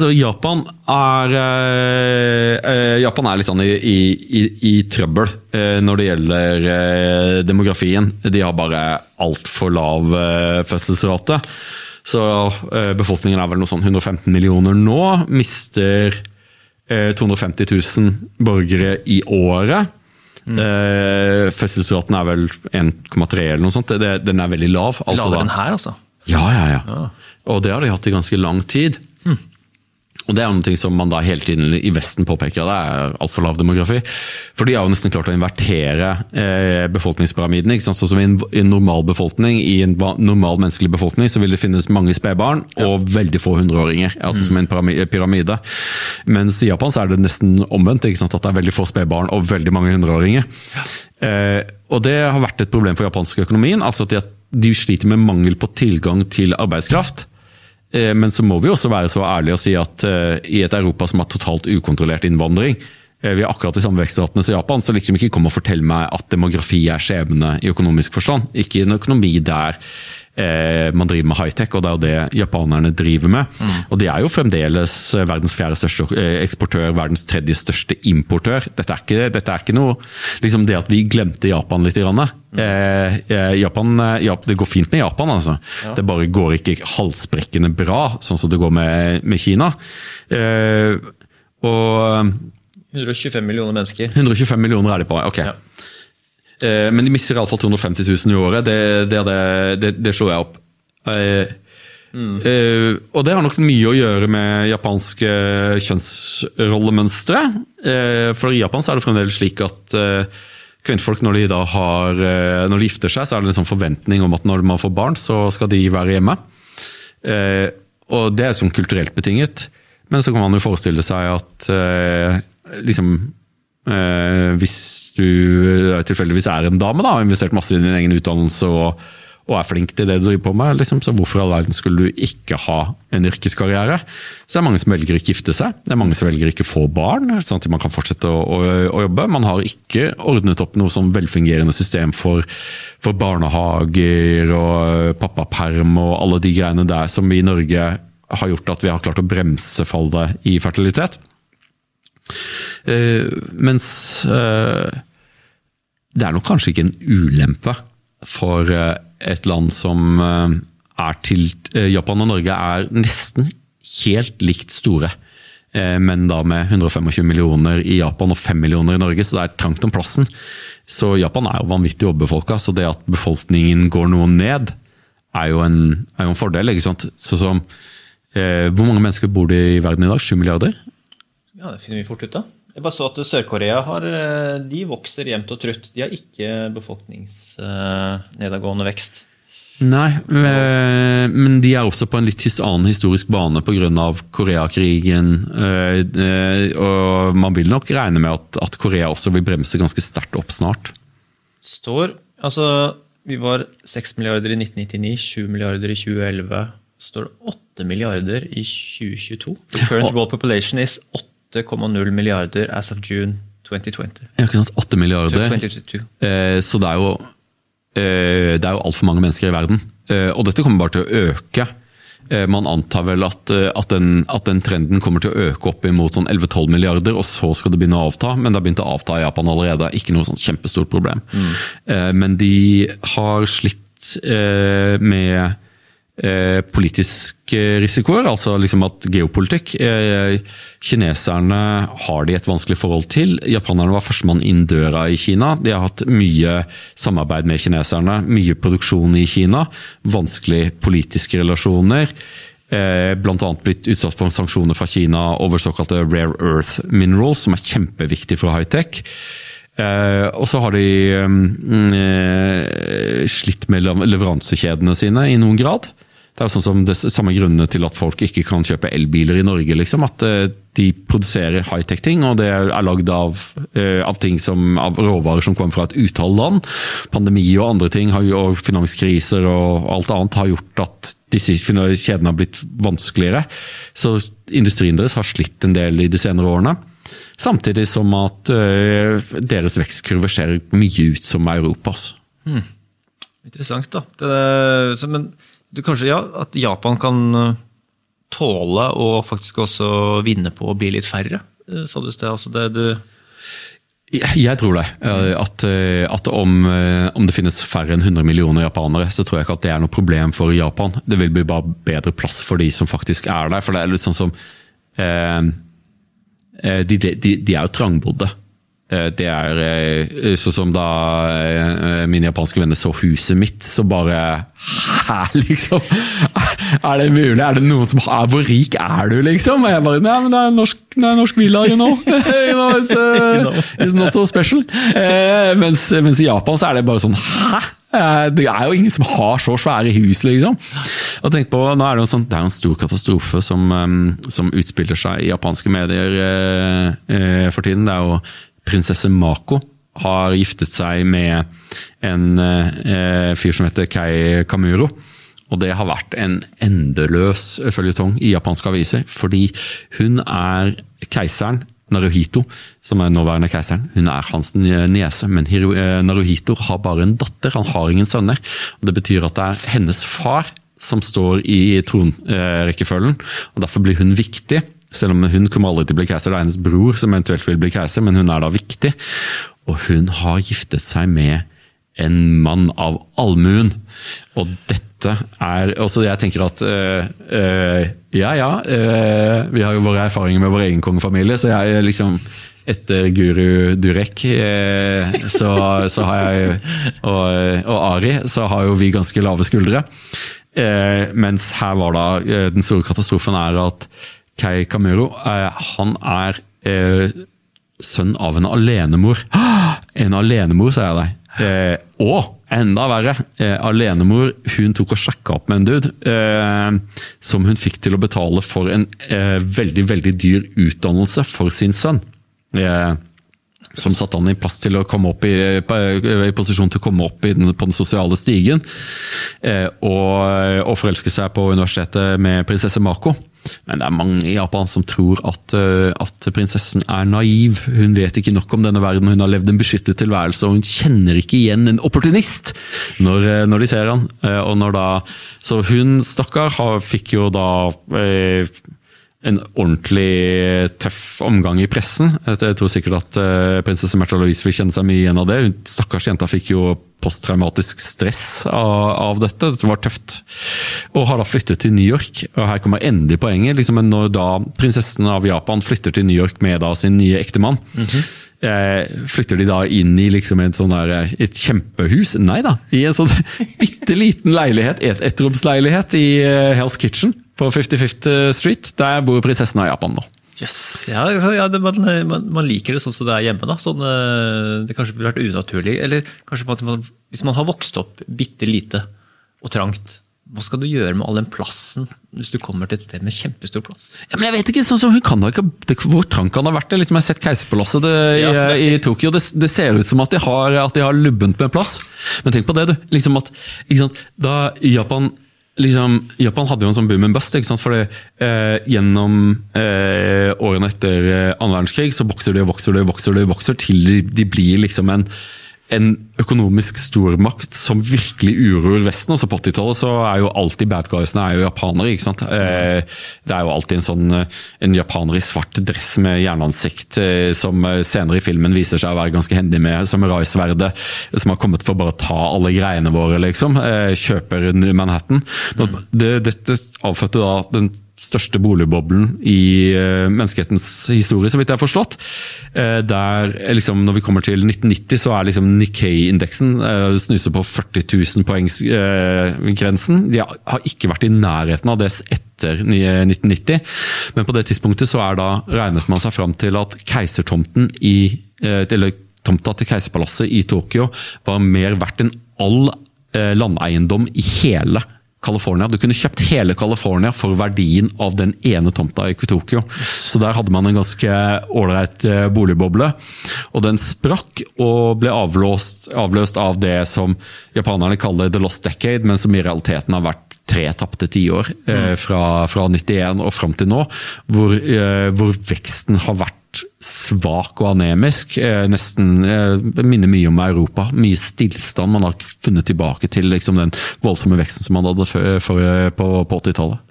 Så Japan er, eh, Japan er litt sånn i, i, i trøbbel eh, når det gjelder eh, demografien. De har bare altfor lav eh, fødselsrate. Så eh, befolkningen er vel noe sånn 115 millioner nå. Mister eh, 250 000 borgere i året. Eh, fødselsraten er vel 1,3 eller noe sånt. Det, den er veldig lav. Altså Lavere enn her, altså. ja, ja, ja. Og det har de hatt i ganske lang tid. Og det er noe som man da hele tiden i Vesten påpeker, det er altfor lav demografi. For de har jo nesten klart å invertere eh, befolkningspyramiden. ikke sant? Sånn som i en, normal befolkning, i en normal menneskelig befolkning, så vil det finnes mange spedbarn og veldig få hundreåringer. Altså som en pyramide. Mens i Japan så er det nesten omvendt. ikke sant? At det er veldig få spedbarn og veldig mange hundreåringer. Eh, og det har vært et problem for japansk økonomien. altså at de, de sliter med mangel på tilgang til arbeidskraft. Eh, Men så må vi også være så ærlige og si at eh, i et Europa som har totalt ukontrollert innvandring, eh, vi har akkurat de samme vekstratene som Japan, så liksom ikke kom og fortell meg at demografi er skjebne i økonomisk forstand. Ikke en økonomi der eh, man driver med high-tech, og det er jo det japanerne driver med. Og de er jo fremdeles verdens fjerde største eksportør, verdens tredje største importør. Dette er ikke, dette er ikke noe liksom Det at vi glemte Japan litt. Grann, eh, Japan, Japan, eh, det går fint med Japan, altså. Det bare går ikke halsbrekkende bra, sånn som det går med, med Kina. Eh, og 125 millioner mennesker. 125 millioner er de på, ok. Ja. Eh, Men de mister iallfall 250 000 i året, det, det, det, det, slo jeg opp. Eh, Uh, og det har nok mye å gjøre med japanske kjønnsrollemønstre. Uh, for i Japan så er det fremdeles slik at eh, kvinnfolk når de da har eh, Når de gifter seg, så er det en sånn forventning om at når man får barn, så skal de være hjemme. Eh, og det er sånn kulturelt betinget. Men så kan man jo forestille seg at eh, liksom eh, Hvis du eh, tilfeldigvis er en dame, da, har investert masse i din egen utdannelse og, og er flink til det du driver på med, liksom, så hvorfor i all verden skulle du ikke ha en yrkeskarriere? Så det er mange som velger å ikke gifte seg, det er mange som velger å ikke få barn, sånn at man kan fortsette å, å, å jobbe. Man har ikke ordnet opp noe sånn velfungerende system for, for barnehager og pappaperm og alle de greiene der som vi i Norge har gjort at vi har klart å bremse fallet i fertilitet. Uh, mens uh, det er nok kanskje ikke en ulempe for eh, et land som eh, er til eh, Japan og Norge er nesten helt likt store. Eh, Men da med 125 millioner i Japan og 5 millioner i Norge, så det er trangt om plassen. Så Japan er jo vanvittig overbefolka, så det at befolkningen går noe ned, er jo en, er jo en fordel. ikke sant? Så som, eh, hvor mange mennesker bor det i verden i dag? 7 milliarder? Ja, det finner vi fort ut av. Jeg bare så at Sør-Korea har, eh, de vokser jevnt og trutt. De har ikke befolkningsnedadgående vekst. Nei, eh, men de er også på en litt annen historisk bane pga. Koreakrigen. eh, Og man vil nok regne med at, Korea også vil bremse ganske sterkt opp snart. Står Altså, vi var 6 milliarder i 1999, 7 milliarder i 2011. Står det 8 milliarder i 2022? The current world population is 8,0 milliarder as of June 2020. Ja, ikke sant? 8 milliarder. 2022. Eh, Så det er jo, eh, jo altfor mange mennesker i verden. Eh, Og dette kommer bare til å øke. Eh, Man antar vel at, at, den, at den trenden kommer til å øke opp imot sånn 11-12 milliarder, og så skal det begynne å avta. Men det har begynt å avta i Japan allerede. Ikke noe sånn kjempestort problem. Eh, Men de har slitt eh, med eh, politiske risikoer, altså liksom at geopolitikk. Eh, kineserne har de et vanskelig forhold til. Japanerne var førstemann inn døra i Kina. De har hatt mye samarbeid med kineserne, mye produksjon i Kina. Vanskelige politiske relasjoner. bl.a. blant annet blitt utsatt for sanksjoner fra Kina over såkalte rare earth minerals, som er kjempeviktig for high-tech. Eh, og så har de mm, eh, slitt med lev- leveransekjedene sine i noen grad. Det er sånn som det samme grunnene til at folk ikke kan kjøpe elbiler i Norge. liksom, At eh, de produserer high-tech-ting, og det er lagd av, eh, av, av råvarer som kommer fra et utall land. Pandemi og andre ting og finanskriser og alt annet har gjort at disse kjedene har blitt vanskeligere. Så industrien deres har slitt en del i de senere årene. Samtidig som at eh, deres vekstkurve ser mye ut som Europas. Interessant, da. Det, men du, kanskje ja, at Japan kan eh, tåle og faktisk også vinne på å bli litt færre? Eh, sa du i sted. Altså det du Jeg tror det. eh, At, at om, om det finnes færre enn 100 millioner japanere, så tror jeg ikke at det er noe problem for Japan. Det vil bli bare bedre plass for de som faktisk er der. For det er litt sånn som eh, de, de, de er jo trangbodde. Eh, Det er eh, sånn som da min japanske venner så huset mitt, så bare Hæ, liksom? Er det mulig? Er det noen som har Hvor rik er du, liksom? Og jeg bare Nei, men det er en norsk, er norsk villa, you know. you know it's, uh, it's not so special. Eh, mens, mens i Japan så er det bare sånn Hæ? Eh, Det er jo ingen som har så svære hus, liksom. Og tenk på, nå er Det en sånn, det er en stor katastrofe som, eh, som utspiller seg i japanske medier eh, eh, for tiden. Det er jo prinsesse Mako har giftet seg med en eh, fyr som heter Kei Kamuro. Og det har vært en endeløs føljetong i japanske aviser, fordi hun er keiseren Naruhito, som er nåværende keiseren, hun er hans niese. Men eh, Naruhito har bare en datter, han har ingen sønner. Og Det betyr at det er hennes far som står i tronrekkefølgen, og derfor blir hun viktig. Selv om hun kommer aldri til å bli keiser, det er hennes bror som eventuelt vil bli keiser, men hun er da viktig. Og hun har giftet seg med en mann av allmuen. Og dette er også Jeg tenker at øh, øh, ja ja, øh, vi har jo våre erfaringer med vår egen kongefamilie, så jeg liksom etter Guru Durek så, så har jeg og, og Ari, så har jo vi ganske lave skuldre. Mens her var da den store katastrofen er at Kei Kamuro eh, han er eh, sønn av en alenemor. En alenemor, sier jeg deg. Eh, og enda verre, alenemor hun tok og sjekka opp med en dude som hun fikk til å betale for en veldig veldig dyr utdannelse for sin sønn. Som satte han i plass til å komme opp i, i posisjon til å komme opp den, på den sosiale stigen. Og, og forelske seg på universitetet med prinsesse Mako. Men det er mange i Japan som tror at, eh, at prinsessen er naiv. Hun vet ikke nok om denne verden, hun har levd en beskyttet tilværelse, og hun kjenner ikke igjen en opportunist når, eh, når de ser han. Eh, og når da, så hun, stakkar, fikk jo da eh, en ordentlig tøff omgang i pressen. Jeg tror sikkert at eh, prinsesse Märtha Louise vil kjenne seg mye igjen av det. Stakkars jenta fikk jo posttraumatisk stress av, av dette. Dette var tøft. Og har da flyttet til New York. Og her kommer endelig poenget. Liksom, når da prinsessen av Japan flytter til New York med da sin nye ektemann, eh, flytter de da inn i liksom sånn der, eh, et kjempehus? Nei da, i en sånn bitte liten leilighet, et ettromsleilighet i eh, Hell's Kitchen på 55th Street. Der bor prinsessen av Japan nå. Yes. Ja, altså, ja, det, man, man, liker det sånn som det er hjemme. Da. Sånn, eh, det kanskje ville vært unaturlig. Eller kanskje man, hvis man har vokst opp bitte lite og trangt, hva skal du gjøre med all den plassen hvis du kommer til et sted med kjempestor plass? Ja, men jeg vet ikke, sånn som hun kan ikke, det, Hvor trangt kan det ha vært? Liksom, jeg har sett Keiserpalasset det, i, Ja. i Tokyo. Det, det ser ut som at de, har, at de har lubbent med plass. Men tenk på det, du. Liksom at? Da Japan liksom, Japan hadde jo en sånn boom and bust. ikke sant? For eh, gjennom eh, årene etter eh, annen verdenskrig så vokser de og vokser de vokser de, vokser til de, de blir liksom en en økonomisk stormakt som virkelig uroer Vesten. Også på 80-tallet så er jo alltid bad guysene er jo japanere. ikke sant? Eh, Det er jo alltid en sånn eh, en japaner i svart dress med jernansikt eh, som senere i filmen viser seg å være ganske hendig med som Rai-sverdet, som har kommet for å bare ta alle greiene våre, liksom. kjøper Kjøper Manhattan. Det, dette avfødte da den største boligboblen i eh, menneskehetens historie, så vidt jeg har forstått. Eh, der eh, liksom, Når vi kommer til 1990, så er liksom Nikkei-indeksen snuser på 40 000 poengsgrensen. De har ikke vært i nærheten av det etter 1990, men på det tidspunktet så er da regnet man seg fram til at keisertomten i eller tomta til keiserpalasset i Tokyo var mer verdt enn all landeiendom i hele California. Du kunne kjøpt hele California for verdien av den ene tomta i Tokyo. Så der hadde man en ganske ålreit eh, boligboble. Og den sprakk og ble avlåst, avløst av det som japanerne kaller the lost decade, men som i realiteten har vært tre tapte tiår eh, fra, fra 91 og fram til nå, hvor, eh, hvor veksten har vært svak og anemisk. Eh, nesten eh, minner mye om Europa. Mye stillstand. Man har funnet tilbake til liksom, den voldsomme veksten som man hadde for, for, på, på 80-tallet.